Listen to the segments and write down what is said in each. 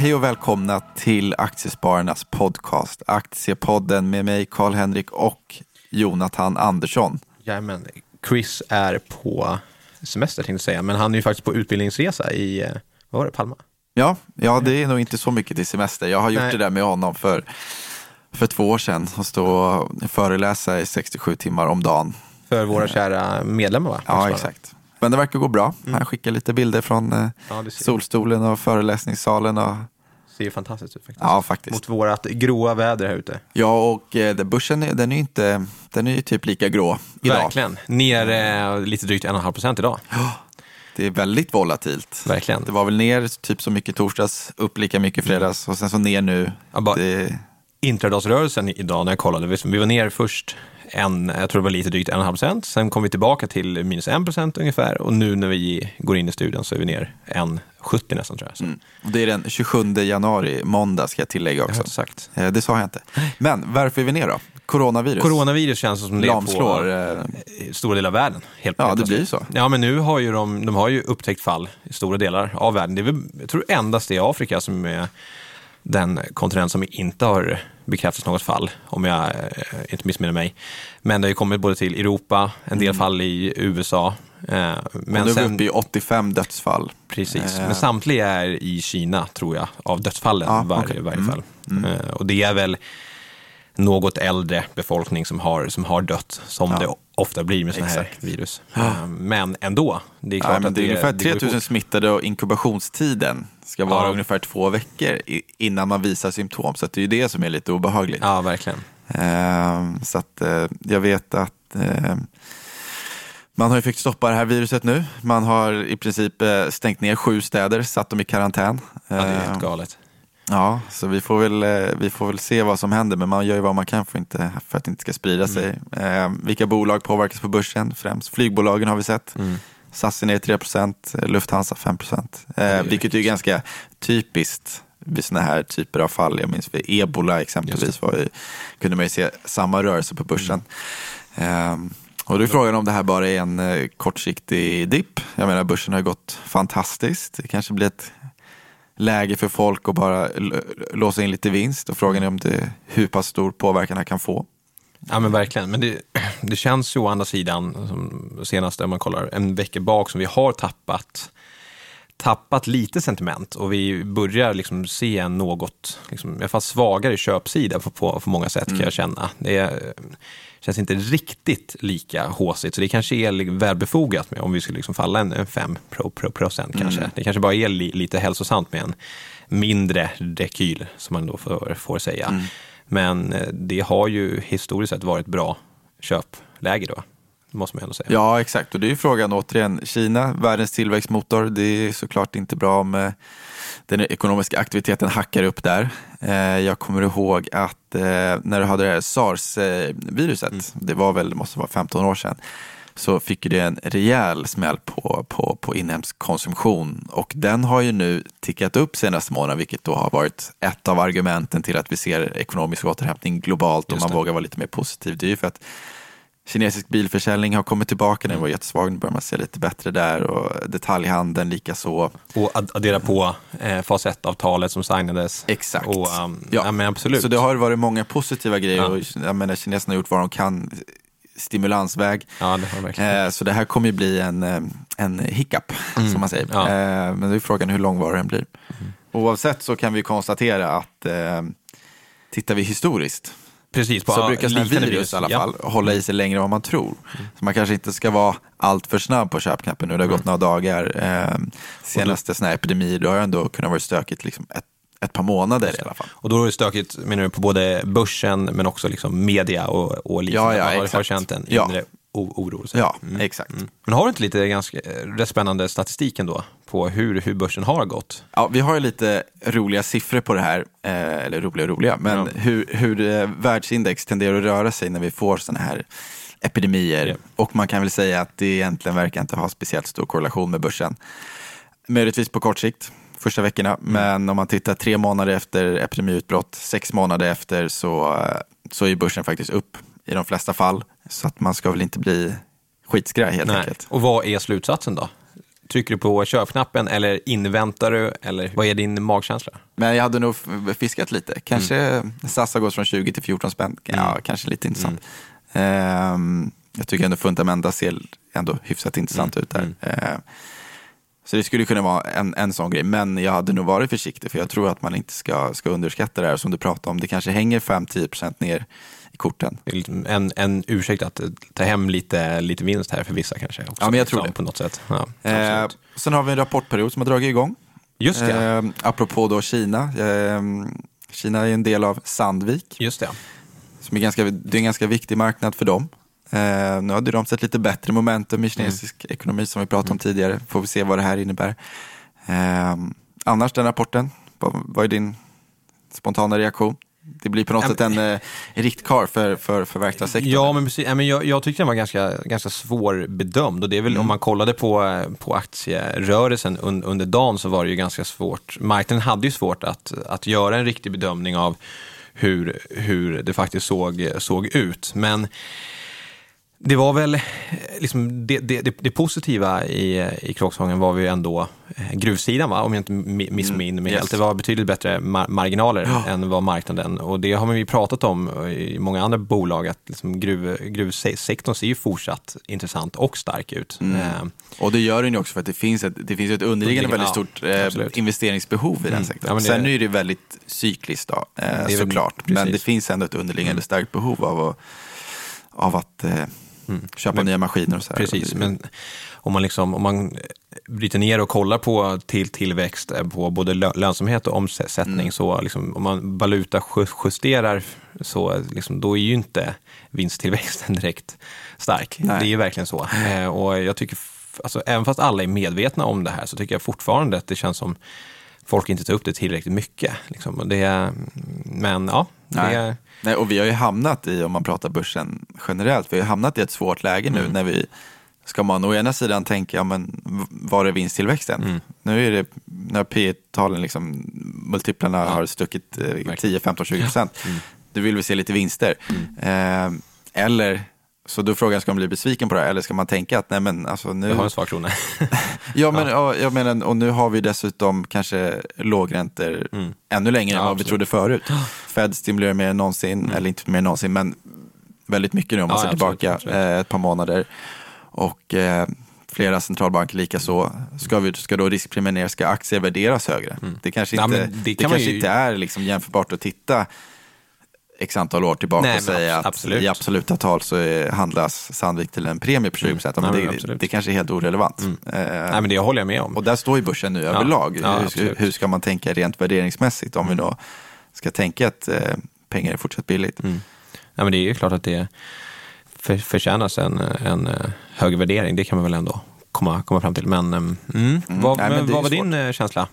Hej och välkomna till Aktiespararnas podcast. Aktiepodden med mig, Karl-Henrik och Jonathan Andersson. Jajamän, Chris är på semester tänkte jag säga, men han är ju faktiskt på utbildningsresa i, eh, vad var det, Palma? Ja, ja det är nog inte så mycket till semester. Jag har gjort Nej. det där med honom för, för två år sedan. Och stå och föreläsa i 67 timmar om dagen. För våra kära medlemmar va? Ja, exakt. Men det verkar gå bra. Han skickar lite bilder från eh, Ja, solstolen och föreläsningssalen. Och, ser ju fantastiskt ut faktiskt. ja, faktiskt. Mot vårat gråa väder här ute. Ja, och eh, börsen är, den är inte, den är ju typ lika grå idag. Verkligen. Ner eh, lite drygt 1,5 procent idag. Det är väldigt volatilt. Verkligen. Det var väl ner typ så mycket torsdags, upp lika mycket fredags och sen så ner nu. Ja, bara- Det, Intradagsrörelsen idag när jag kollade, vi var ner först en, jag tror det var lite drygt 1,5 procent. Sen kom vi tillbaka till minus 1 procent ungefär och nu när vi går in i studion så är vi ner 1,70 nästan tror jag. Mm. Det är den 27 januari, måndag ska jag tillägga jag också. inte sagt. Eh, Det sa jag inte. Men varför är vi ner då? Coronavirus. Coronavirus känns som det är lamslår. på eh, i stora delar av världen. Helt Ja, det blir så. Ja, men nu har ju de, de har ju upptäckt fall i stora delar av världen. Det är väl, jag tror endast det är Afrika som är den kontinent som inte har bekräftats något fall, om jag eh, inte missminner mig. Men det har ju kommit både till Europa, en del fall i USA. Eh, Mm. men nu är vi sen, uppe i 85 dödsfall. precis, eh, men samtliga är i Kina, tror jag, av dödsfallen Ja, var, okej. i varje Mm. fall. Eh, och det är väl något äldre befolkning som har, som har dött, som Ja. det ofta blir med sådana här virus. Eh, Men ändå, det är klart Ja, men att det är ungefär det går 3000 ihop. smittade och inkubationstiden ska vara Ja. ungefär två veckor innan man visar symptom. Så det är ju det som är lite obehagligt. Ja, verkligen. Ehm, så att eh, jag vet att eh, man har ju försökt stoppa det här viruset nu. Man har i princip stängt ner sju städer, satt dem i karantän. Ja, det är Ehm, helt galet. Ja, så vi får, väl, eh, vi får väl se vad som händer, men man gör ju vad man kan för, inte, för att det inte ska sprida Mm. sig. Eh, vilka bolag påverkas på börsen? Främst flygbolagen har vi sett. Mm. SAS är ner 3% Lufthansa 5 eh, är Vilket ju är ganska typiskt vid sådana här typer av fall. Jag minns för ebola exempelvis var ju, kunde man ju se samma rörelse på börsen. Mm. Eh, och då är frågan om det här bara är en eh, kortsiktig dipp. Jag menar börsen har ju gått fantastiskt. Det kanske blir ett läge för folk att bara låsa in lite vinst och frågan är om det, hur pass stor påverkan det kan få. Ja, men verkligen. Men det, det känns ju å andra sidan, som senaste om man kollar en vecka bak, som vi har tappat tappat lite sentiment och vi börjar liksom se en något, liksom, i alla fall svagare köpsida på, på, på många sätt kan jag känna. Det är, känns inte riktigt lika håsigt, så det kanske är välbefogat med om vi skulle liksom falla en, en 5 pro, pro, procent kanske. Det kanske bara är li, lite hälsosamt med en mindre rekyl, som man då får, får säga. Men eh, det har ju historiskt sett varit bra köpläge då, måste man ändå säga. Ja, exakt. Och det är ju frågan återigen. Kina, världens tillväxtmotor. Det är såklart inte bra om eh, den ekonomiska aktiviteten hackar upp där. Eh, Jag kommer ihåg att eh, när du hade det här sars-viruset, det var väl, det måste vara 15 år sedan, så fick det en rejäl smäll på, på, på inhemsk konsumtion. Och den har ju nu tickat upp senaste månaden, vilket då har varit ett av argumenten till att vi ser ekonomisk återhämtning globalt och man vågar vara lite mer positiv. Det är ju för att Kinesisk bilförsäljning har kommit tillbaka, den var jättesvag, nu börjar man se lite bättre där och detaljhandeln lika så. Och ad- addera på eh, fas 1-avtalet som signades. Exakt. Och, um, ja. men absolut. Så det har varit många positiva grejer Ja. och jag menar, kineserna har gjort vad de kan, stimulansväg. Ja, det. Eh, så det här kommer ju bli en, eh, en hiccup, som man säger. Ja. Eh, men det är frågan hur långvarig den blir. Oavsett så kan vi konstatera att eh, tittar vi historiskt Precis, på så brukar sådana liknande virus i alla Ja. fall hålla i sig längre än vad man tror. Så man kanske inte ska vara allt för snabb på köpknappen nu. Det har gått några dagar. Eh, senaste sådana här epidemier, då har det ändå kunnat vara stökigt liksom ett, ett par månader i alla fall. Och då är det stökigt menar du, på både börsen men också liksom media och, och liknande. Ja, ja, Man har, har känt en Ja. inre o- oro. Så. Ja, exakt. Men har du inte lite ganska eh, rätt spännande statistik ändå på hur, hur börsen har gått? Ja, vi har ju lite roliga siffror på det här, eh, eller roliga och roliga, men Ja. hur, hur eh, världsindex tenderar att röra sig när vi får sådana här epidemier. Ja. Och man kan väl säga att det egentligen verkar inte ha speciellt stor korrelation med börsen. Möjligtvis på kort sikt, första veckorna, men om man tittar tre månader efter epidemiutbrott, sex månader efter, så, eh, så är börsen faktiskt upp i de flesta fall. Så att man ska väl inte bli skitskraj helt enkelt. Och vad är slutsatsen då? trycker du på köpknappen eller inväntar du? Eller vad är din magkänsla? Men jag hade nog fiskat lite. Kanske mm. SAS har gått från 20 till 14 spänn. Ja, kanske lite intressant. Ehm, jag tycker ändå Fundamenta ser ändå hyfsat intressant ut där. Ehm, så det skulle kunna vara en, en sån grej. Men jag hade nog varit försiktig för jag tror att man inte ska, ska underskatta det här som du pratade om. Det kanske hänger 5-10% ner korten. En, en ursäkt att ta hem lite, lite vinst här för vissa kanske. Också, Ja, men jag tror liksom, det. På något sätt. Ja, absolut. sen har vi en rapportperiod som har dragit igång. Just det. Ehm, apropå då Kina. Ehm, Kina är en del av Sandvik. Just det. Som är ganska, det är en ganska viktig marknad för dem. Eh, nu hade de sett lite bättre momentum i kinesisk ekonomi som vi pratade om tidigare. Får vi se vad det här innebär. Eh, annars den rapporten, vad, vad är din spontana reaktion? Det blir på något sätt en eh, riktkar för, för, för verkstadssektorn. Ja, men precis. Men jag, jag tyckte den var ganska, ganska svårbedömd. Och det är väl om man kollade på, på aktierörelsen un, under dagen så var det ju ganska svårt. Marknaden hade ju svårt att, att göra en riktig bedömning av hur, hur det faktiskt såg, såg ut. Men det var väl eh, liksom det, det, det, positiva i, i Kråksången var ju ändå eh, gruvsidan, va? om jag inte mi- missminner mig yes. helt. Det var betydligt bättre mar- marginaler än vad marknaden och det har man ju pratat om i många andra bolag att liksom gruv, gruvsektorn ser ju fortsatt intressant och stark ut. Eh, Och det gör den ju också för att det finns ett, det finns ett underliggande väldigt Ja, stort eh, investeringsbehov i den Mm. sektorn. Ja, men det- Sen är det väldigt cykliskt då, eh, såklart. Men. Mm. det finns ändå ett underliggande starkt behov av att, av att eh, köpa Men- nya maskiner och så här. Precis, men om man, liksom, om man bryter ner och kollar på till tillväxt eh, på både lö- lönsamhet och omsättning, Mm. så liksom, om man valutajusterar så liksom, då är ju inte vinsttillväxten direkt stark. Nej. Det är ju verkligen så. Eh, och jag tycker, alltså, även fast alla är medvetna om det här så tycker jag fortfarande att det känns som folk inte tar upp det tillräckligt mycket. Liksom. Och det, men ja, det Nej. och vi har ju hamnat i, om man pratar börsen generellt, vi har hamnat i ett svårt läge nu när vi Ska man å ena sidan tänka, ja, men var är vinsttillväxten? Nu är det, när P talen liksom, multiplarna har stuckit eh, 10, 15, 20 procent. Då vill vi se lite vinster. Eh, eller, så då är frågan, ska man bli besviken på det här? Eller ska man tänka att, nej men alltså nu... Jag har en svag krona. Ja, men, ja. jag menar, och nu har vi dessutom kanske lågräntor ännu längre än Mm. Ja, vad vi absolut. trodde förut. Fed stimulerar mer än någonsin, eller inte mer än någonsin, men väldigt mycket nu om man Ja, ser absolut, tillbaka absolut. eh, ett par månader. Och eh, flera centralbanker lika så. Ska, vi, ska då riskpremiera, ska aktier värderas högre? Det kanske inte, det det kan man kanske ju- inte är liksom jämförbart att titta x antal år tillbaka Nej, och säga abs- att absolut. i absoluta tal så är, handlas Sandvik till en premie på 20 procent. Mm. Ja, Men men det, det kanske är helt orelevant. Eh, Nej, men det håller jag med om. och där står ju börsen nu överlag. ja, hur, hur ska man tänka rent värderingsmässigt om vi då ska tänka att eh, pengar är fortsatt billigt? Mm. Ja, men det är ju klart att det för, förtjänas en, en eh, hög värdering. Det kan man väl ändå komma, komma fram till. Men, ehm, mm, vad, Nej, men vad var din eh, känsla?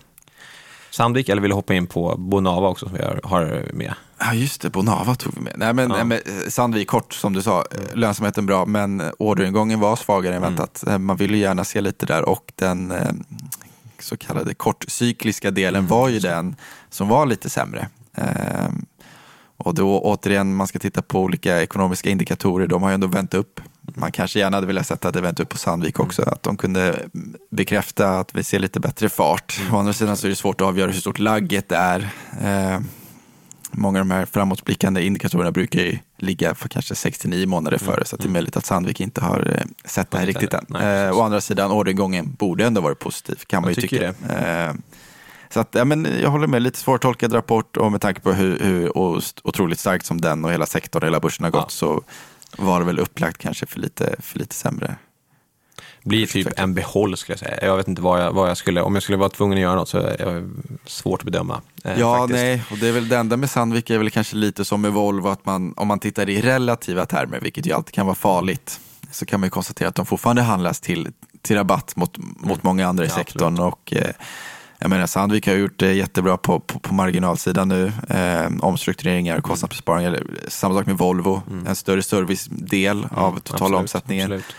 Sandvik eller vill du hoppa in på Bonava också som vi har, med? Ja, just det. Bonava tog vi med. Nej, men, Ja. men eh, Sandvik kort, som du sa. eh, Lönsamheten bra, men eh, orderingången var svagare än väntat. Eh, Man ville ju gärna se lite där och den så kallade kortcykliska delen var ju den som var lite sämre. Eh, och då återigen, man ska titta på olika ekonomiska indikatorer. De har ju ändå vänt upp. Man kanske gärna hade velat sett att det vänt upp på Sandvik också. Att de kunde bekräfta att vi ser lite bättre fart. Å andra sidan så är det svårt att avgöra hur stort lagget är. Eh, Många av de här framåtblickande indikatorerna brukar ju ligga för kanske 6-9 månader före, så att det är möjligt att Sandvik inte har eh, sett det här riktigt än. Nej, eh, å andra sidan, orderingången borde ändå varit positiv, kan man Jag ju tycka. Eh, så att, ja, men jag håller med, lite svårtolkad rapport och med tanke på hur, hur otroligt starkt som den och hela sektorn, hela börsen har gått, Ja. så var det väl upplagt kanske för lite, för lite sämre. Blir typ en behåll skulle jag säga. Jag vet inte vad jag, vad jag skulle, om jag skulle vara tvungen att göra något så är det svårt att bedöma. eh, Ja, faktiskt. nej, och det är väl det enda med Sandvik är väl kanske lite som med Volvo, att man, om man tittar i relativa termer, vilket ju alltid kan vara farligt, så kan man ju konstatera att de fortfarande handlas till, till rabatt mot, mot många andra i. Ja, sektorn. Och, eh, jag menar, Sandvik har gjort det jättebra på, på, på marginalsidan nu. Eh, omstruktureringar och kostnadsbesparingar. Eller Samma sak med Volvo, en större servicedel av totala Mm. Absolut, omsättningen. absolut.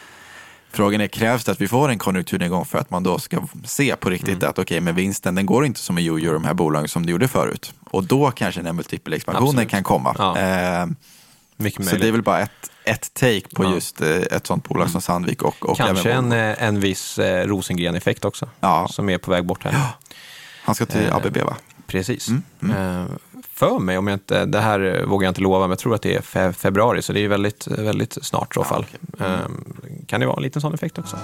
Frågan är, krävs det att vi får en konjunkturnedgång för att man då ska se på riktigt Mm. att okej, men vinsten den går inte som en jojo i de här bolagen som det gjorde förut. Och då kanske den här multipelexpansionen kan komma. Ja. Eh, mycket Så möjligt. det är väl bara ett, ett take på Ja. just eh, ett sånt bolag som Sandvik och, och Kanske även en, eh, en viss eh, Rosengren-effekt också, Ja. som är på väg bort här. Han ska till eh, ABB va? Precis. Mm, Eh, För mig, om jag inte, det här vågar jag inte lova, men jag tror att det är fe, februari, så det är väldigt, väldigt snart i så fall. Mm. Eh, Kan det vara en liten sån effekt också?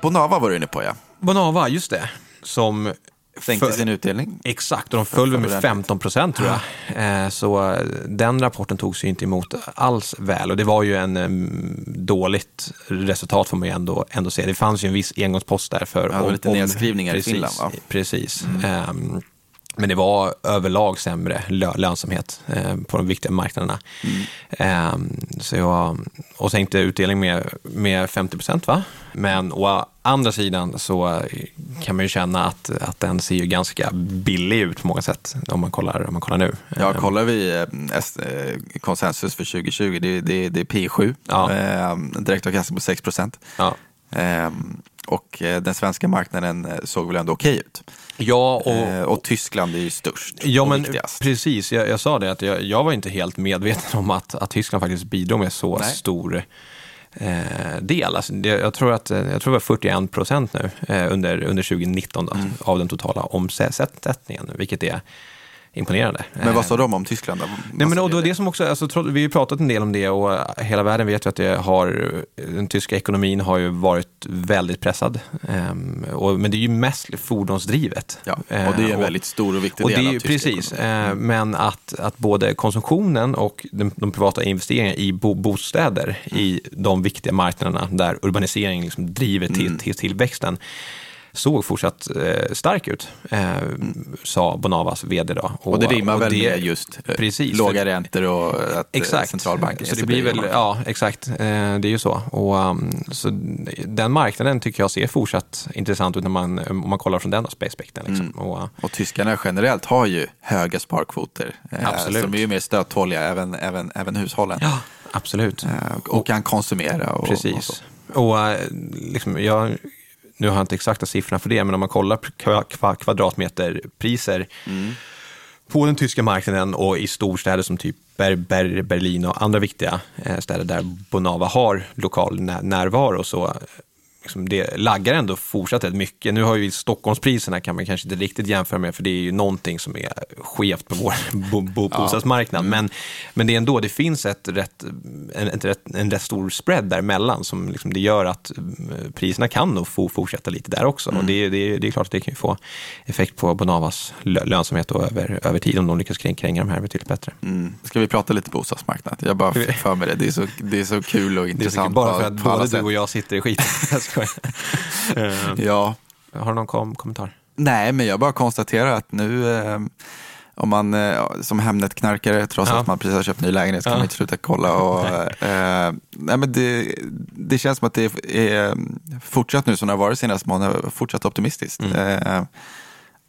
Bonava var du inne på ja. Bonava, just det. Som Sänkte för- sin utdelning. Exakt, och de föll med ordentligt. 15 procent tror jag. Eh, Så eh, den rapporten togs ju inte emot alls väl och det var ju en em, dåligt resultat får man ju ändå, ändå se. Det fanns ju en viss engångspost där för... det var lite nedskrivningar i precis, Finland, va? Precis. Ehm, Men det var överlag sämre lö- lönsamhet eh, på de viktiga marknaderna. Ehm, Så jag, och sänkte utdelning med, med 50 procent va? Men å andra sidan så kan man ju känna att, att den ser ju ganska billig ut på många sätt om man kollar, om man kollar nu. Ja, Ehm, kollar vi eh, eh, konsensus för 2020, det, det, det är P7, Ja. eh, direktavkastning på 6 procent. Ja. Eh, och eh, den svenska marknaden eh, såg väl ändå okej ut. Ja, och, Eh, och Tyskland är ju störst Ja, men viktigast. precis. Jag, jag sa det att jag, jag var inte helt medveten om att, att Tyskland faktiskt bidrog med så Nej. stor eh, del. Alltså, det, jag, tror att, jag tror det var 41 procent nu eh, under, under 2019 då, Mm. av den totala omsättningen, vilket är imponerande. Men vad Eh, sa de om Tyskland? Nej, men och det? det som också, alltså, vi har ju pratat en del om det och hela världen vet ju att det har, den tyska ekonomin har ju varit väldigt pressad. Ehm, och, men det är ju mest fordonsdrivet. Ja, och det är en Eh, väldigt stor och viktig och del det är av tysk precis, ekonomi. eh, men att, att både konsumtionen och de, de privata investeringarna i bo, bostäder i de viktiga marknaderna där urbanisering liksom driver till, Mm. till tillväxten såg fortsatt eh, stark ut, eh, sa Bonavas vd. Då. Och det rimmar och väl det- med just eh, Precis, låga räntor och att eh, Exakt. centralbanken så det blir väl, ja, exakt. Eh, Det är ju så. Och, um, så den marknaden tycker jag ser fortsatt intressant ut när man, om man kollar från den aspekten. Liksom. Mm. Och, uh, Och tyskarna generellt har ju höga sparkvoter. eh, Absolut. Som är ju mer stödtåliga, även, även, även hushållen. ja, absolut. Eh, och, och kan konsumera. Och, och. Precis. Och, eh, liksom, jag, nu har jag inte exakta siffrorna för det, men om man kollar kva- kva- kvadratmeterpriser Mm. på den tyska marknaden och i storstäder som typ Ber, Ber, Berlin och andra viktiga eh, städer där Bonava har lokal när, närvaro så liksom det laggar ändå fortsatt rätt mycket. Nu har ju Stockholmspriserna kan man kanske inte riktigt jämföra med för det är ju någonting som är skevt på vår bo, bo, bostadsmarknad. Men, men det är ändå, det finns ett rätt, en, ett rätt, en rätt stor spread däremellan som liksom det gör att eh, priserna kan nog få fortsätta lite där också. Och det, det, det är klart att det kan ju få effekt på Bonavas lö- lönsamhet och över, över tid om de lyckas kring- kränga de här betydligt bättre. Mm. Ska vi prata lite bostadsmarknad? Jag bara för mig det. Det är så, det är så kul och Det är så kul, intressant. bara för att både du och jag sitter i skiten. Skojar. Eh, Ja, Har du någon kom kommentar? nej, men jag bara konstaterar att nu eh, om man eh, som Hemnet-knarkare, trots Ja. att man precis har köpt ny lägenhet, så kan Ja. man inte sluta kolla. Och, eh, nej, men det, det känns som att det är fortsatt nu som det har varit senast månaden, fortsatt optimistiskt. Mm. Eh,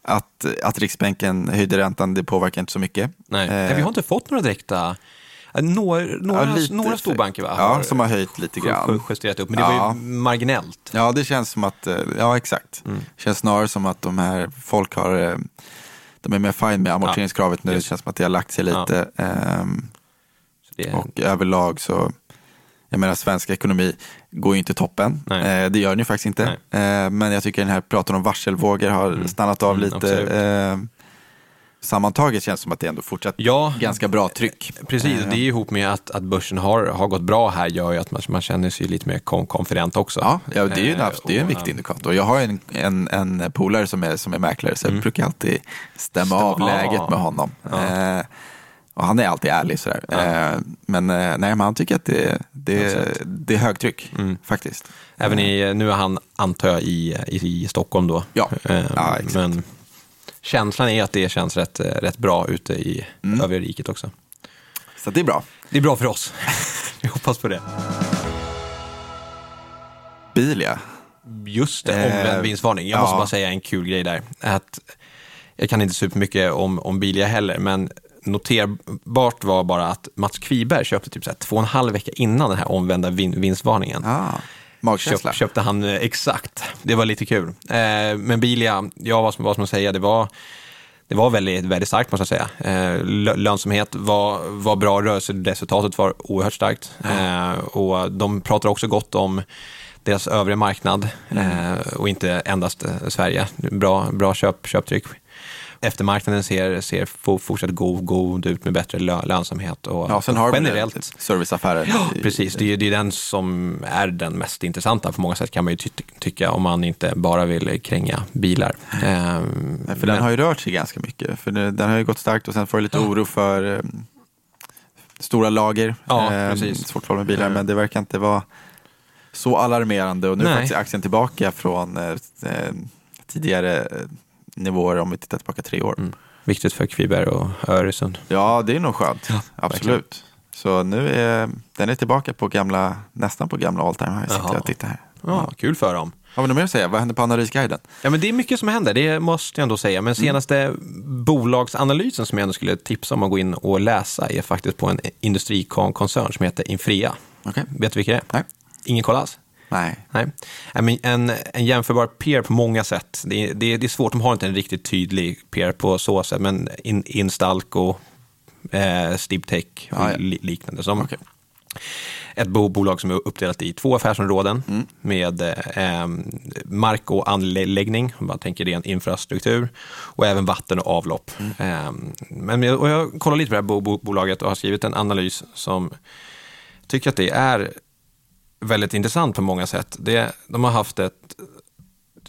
att, att Riksbanken höjde räntan, det påverkar inte så mycket. Nej. Eh, Nej, vi har inte fått några direkta... Några, några, Ja, lite några storbanker va? Ja, som har höjt lite grann. justerat upp, men det var Ja. ju marginellt. Ja, det känns som att, eh, ja exakt. Mm. känns snarare som att de här, folk har, eh, de är mer fine med amorteringskravet nu. Det känns som att det har lagt sig Ja. lite. Så det, Och överlag så, jag menar svensk ekonomi går ju inte toppen. Eh, det gör den ju faktiskt inte. Eh, men jag tycker den här praten om varselvågor har stannat av Mm, lite. Eh, sammantaget känns det som att det ändå fortsatt ja, ganska bra tryck. precis. Eh, Det är ihop med att, att börsen har, har gått bra här gör ju att man, man känner sig lite mer konfident också. Ja, ja det är ju en, Eh, det är en och, viktig eh, indikator. Jag har en, en, en polare som är, som är mäklare så jag brukar alltid stämma, Stämma av läget med honom. Ja. Eh, och han är alltid ärlig sådär. Ja. Eh, men, eh, nej, men han tycker att det, det, det är högtryck Mm. faktiskt. Även i, nu är han, antar jag, i, i, i Stockholm då. Ja. Eh, Ja, exakt. men känslan är att det känns rätt, eh, rätt bra ute i Mm. övriga riket också. Så det är bra. Det är bra för oss. Vi hoppas på det. Bilia. Just det, Eh, omvänd vinstvarning. Jag måste ja. bara säga en kul grej där. Att jag kan inte supermycket om, om Bilia heller, men noterbart var bara att Mats Kviberg köpte typ så här två och en halv vecka innan den här omvända vin, vinstvarningen. Ah, magkänsla. Köp, köpte han eh, exakt. Det var lite kul. Eh, men Bilia, ja vad ska vad ska man säga, det var det var väldigt, väldigt starkt måste jag säga. Eh, lönsamhet var, var bra, rörelseresultatet var oerhört starkt. Eh, och de pratar också gott om deras övriga marknad mm. och inte endast Sverige. Bra, bra köp, köptryck eftermarknaden ser, ser fortsatt god, god ut med bättre lönsamhet. Och ja, sen har generellt. serviceaffärer. Ja, precis. Det är, det är den som är den mest intressanta på många sätt kan man ju ty tycka om man inte bara vill kränga bilar. Ehm, för men... den har ju rört sig ganska mycket. För den har ju gått starkt och sen får du lite ja. oro för um, stora lager. Ja, ehm, svårt med bilar, men det verkar inte vara så alarmerande och nu är faktiskt aktien tillbaka från eh, eh tidigare nivåer om vi tittar tillbaka tre år. Mm. Viktigt för Kviberg och Öresund. Ja, det är nog skönt. Ja, Absolut. Verkligen. Så nu är den är tillbaka på gamla, nästan på gamla all time high. Sitter jag och tittar här. Ja, kul för dem. Har vi något mer att säga? Vad händer på Analysguiden? Ja, men det är mycket som händer, det måste jag ändå säga. Men mm. senaste mm. bolagsanalysen som jag ändå skulle tipsa om att gå in och läsa är faktiskt på en industrikoncern som heter Infria. Okay. Vet du vilka det är? Nej. Ingen koll alls? Nej. Nej. En, en jämförbar peer på många sätt. Det är, det, det är svårt, de har inte en riktigt tydlig peer på så sätt, men in, Instalco, eh, Stibtech och ja, ja. liknande. Som, okay. Ett bolag som är uppdelat i två affärsområden mm. med eh, mark och anläggning, om man tänker ren infrastruktur, och även vatten och avlopp. Mm. Eh, men, och jag kollar lite på det här bolaget och har skrivit en analys som tycker att det är väldigt intressant på många sätt. Det, de har haft ett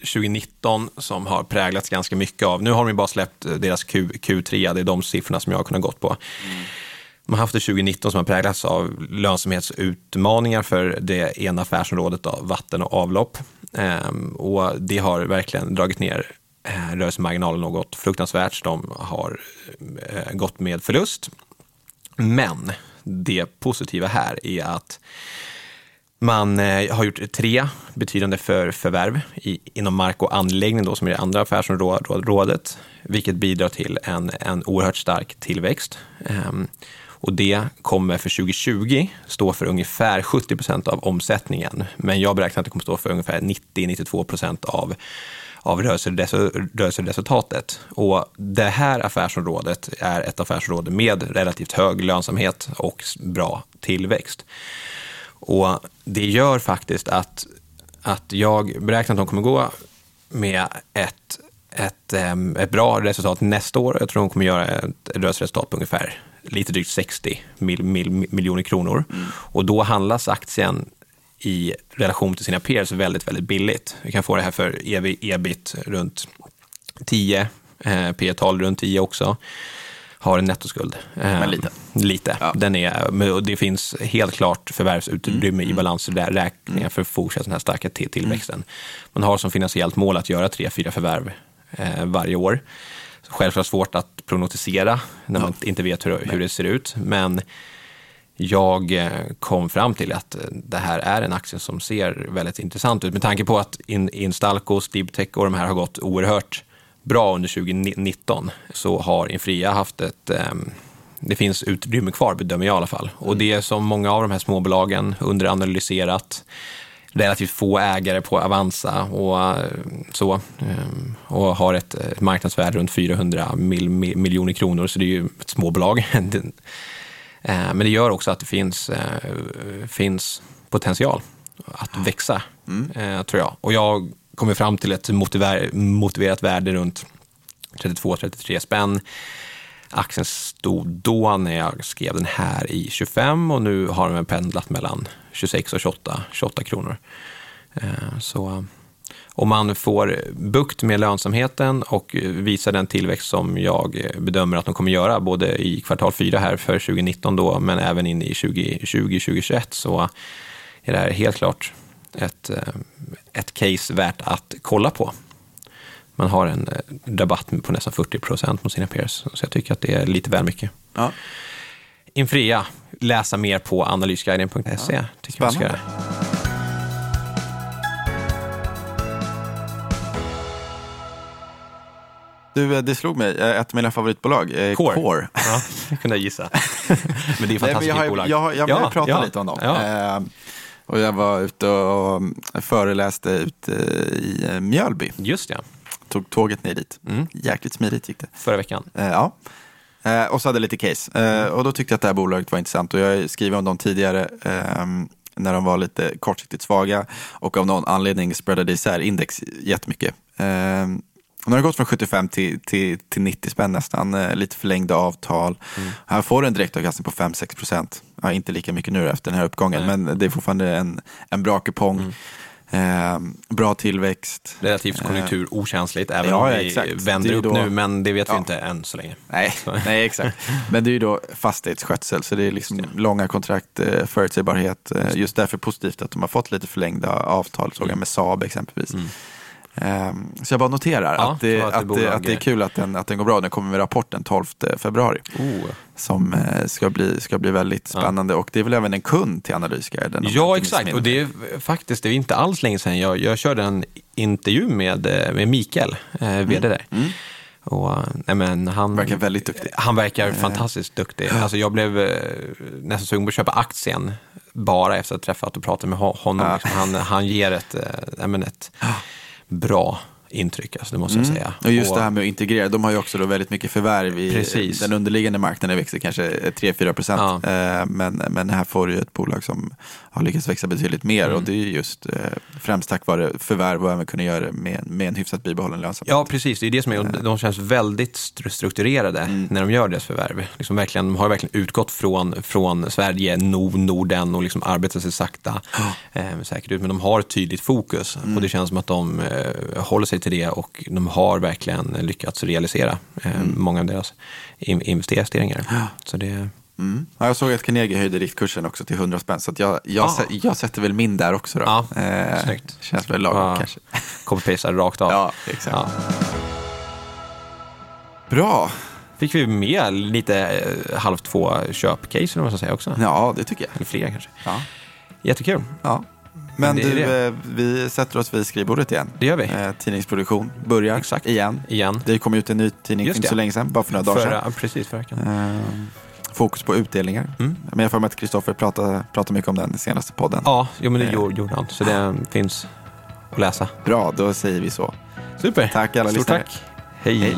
2019 som har präglats ganska mycket av, nu har de ju bara släppt eh, deras Q, Q3, det är de siffrorna som jag har kunnat gått på. Mm. De har haft ett 2019 som har präglats av lönsamhetsutmaningar för det ena affärsområdet, då, vatten och avlopp. Ehm, och det har verkligen dragit ner eh, rörelsemarginalen något fruktansvärt. De har eh, gått med förlust. Men det positiva här är att man eh, har gjort tre betydande för, förvärv i, inom mark och anläggning, då, som är det andra affärsområdet, vilket bidrar till en, en oerhört stark tillväxt. Ehm, och det kommer för 2020 stå för ungefär 70 procent av omsättningen, men jag beräknar att det kommer stå för ungefär 90-92 procent av av rörelseresultatet. Och det här affärsområdet är ett affärsområde med relativt hög lönsamhet och bra tillväxt. Och det gör faktiskt att, att jag beräknar att de kommer gå med ett, ett, ett bra resultat nästa år. Jag tror de kommer göra ett rörelseresultat på ungefär lite drygt 60 mil, mil, miljoner kronor. Mm. Och då handlas aktien i relation till sina peers väldigt, väldigt billigt. Vi kan få det här för EV, ebit runt 10, eh, P tal runt 10 också har en nettoskuld. Men ehm, lite. Lite. Ja. Den är, det finns helt klart förvärvsutrymme mm. i balansräkningar mm. för att fortsätta den här starka tillväxten. Mm. Man har som finansiellt mål att göra tre, fyra förvärv eh, varje år. Självklart svårt att prognostisera när man inte vet hur, hur det ser ut, men jag eh, kom fram till att eh, det här är en aktie som ser väldigt intressant ut med tanke på att Instalco, Stibtech och de här har gått oerhört bra under 2019 så har Infria haft ett ehm, det finns utrymme kvar, bedömer jag i alla fall. Och det är som många av de här småbolagen underanalyserat, relativt få ägare på Avanza och eh, så. Ehm, och har ett marknadsvärde runt 400 mil, miljoner kronor, så det är ju ett småbolag. Eh, men det gör också att det finns, eh, finns potential att växa, mm. tror jag. Och jag kommer fram till ett motiver motiverat värde runt 32-33 spänn. Aktien stod då när jag skrev den här i 25 och nu har den pendlat mellan 26 och 28, 28 kronor. Eh, så om man får bukt med lönsamheten och visar den tillväxt som jag bedömer att de kommer göra, både i kvartal 4 här för 2019 då, men även in i 2020-2021, så är det här helt klart ett, eh, ett case värt att kolla på. Man har en eh, rabatt på nästan 40 procent mot sina peers, så jag tycker att det är lite väl mycket. Ja. Infria, läsa mer på analysguiden.se. Ja. Tycker man ska Du, eh, det slog mig, ett av mina favoritbolag, Core. Core. Ja, det kunde jag gissa. men det är ett fantastiskt Nej, jag bolag. Jag, jag, jag, jag pratat ja, lite om dem. Ja. Och jag var ute och föreläste ute i Mjölby. Just det. tog tåget ner dit. Mm. Jäkligt smidigt gick det. Förra veckan. Eh, ja. Eh, och så hade jag lite case. Eh, och då tyckte jag att det här bolaget var intressant. Och jag skrev om dem tidigare ehm, när de var lite kortsiktigt svaga. Och av någon anledning spreadade isär index jättemycket. Ehm, nu har det gått från 75 till, till, till 90 spänn nästan. Eh, lite förlängda avtal. Här får du en direktavkastning på 5-6 procent. Ja, inte lika mycket nu efter den här uppgången. Nej. Men det är fortfarande en, en bra kupong. Ehm, bra tillväxt. Relativt konjunkturokänsligt, även ja, om vi exakt. vänder Det upp då- nu, men det vet vi Ja. inte än så länge. Nej, nej exakt. Men det är ju då fastighetsskötsel, så det är liksom långa kontrakt, eh, förutsägbarhet. Eh, just därför positivt att de har fått lite förlängda avtal, såg jag med Saab exempelvis. Ehm, så jag bara noterar Ja, att, det, att, det, att det är kul att den, att den går bra. Den kommer med rapporten 12 februari Oh. som eh, ska, bli, ska bli väldigt spännande. Och det är väl även en kund till Analysguiden? Ja, exakt. Och det är faktiskt, det är inte alls länge sedan jag, jag körde en intervju med, eh, med Mikael, eh, vd där. Och, eh, nej, men han, Verkar väldigt duktig. Han verkar fantastiskt duktig. Alltså, jag blev eh, nästan sugen på att köpa aktien bara efter att ha träffat och pratat med ho- honom. Ja. Liksom, han, han ger ett, eh, nej, men ett bra intryck, alltså, det måste jag säga. Mm. Och just det här med att integrera, de har ju också då väldigt mycket förvärv i Precis. den underliggande marknaden växer kanske 3-4 procent. Ja. Eh, Men, men här får du ju ett bolag som har lyckats växa betydligt mer Mm. och det är ju just eh, främst tack vare förvärv och även kunna göra det med, med en hyfsat bibehållen lönsamhet. Ja, precis. Det är det som är, och de känns väldigt stru- strukturerade när de gör deras förvärv. Liksom verkligen, de har verkligen utgått från, från Sverige, Nord, Norden och liksom arbetat sig sakta eh, säkert ut. Men de har ett tydligt fokus och det känns som att de eh, håller sig till det och de har verkligen lyckats realisera eh, många av deras in- investeringar. Så det, Mm. Ja, jag såg att Carnegie höjde riktkursen också till 100 spänn så jag, jag, Ah. jag sätter väl min där också. Då. Ja, eh, snyggt. Känns väl lagom Ja. kanske. copy-pastar rakt av. Ja, exakt. Ja. Bra. Fick vi med lite eh, halv två köpcase, eller vad man ska säga också. Ja, det tycker jag. Eller fler kanske. Ja. Jättekul. Ja. Men är du, eh, vi sätter oss vid skrivbordet igen. Det gör vi. Eh, tidningsproduktion börjar Exakt. igen. Igen. Det kom ut en ny tidning för inte så länge sedan, bara för några dagar sedan. Förra, precis, förra veckan. Fokus på utdelningar. Mm. Men jag för mig att Kristoffer pratade, pratade mycket om den i senaste podden. Ja, jo, men det Eh. gjorde gjorde han. Så det finns att läsa. Bra, då säger vi så. Super. Tack alla Stort lyssnare. tack. Hej. Hej.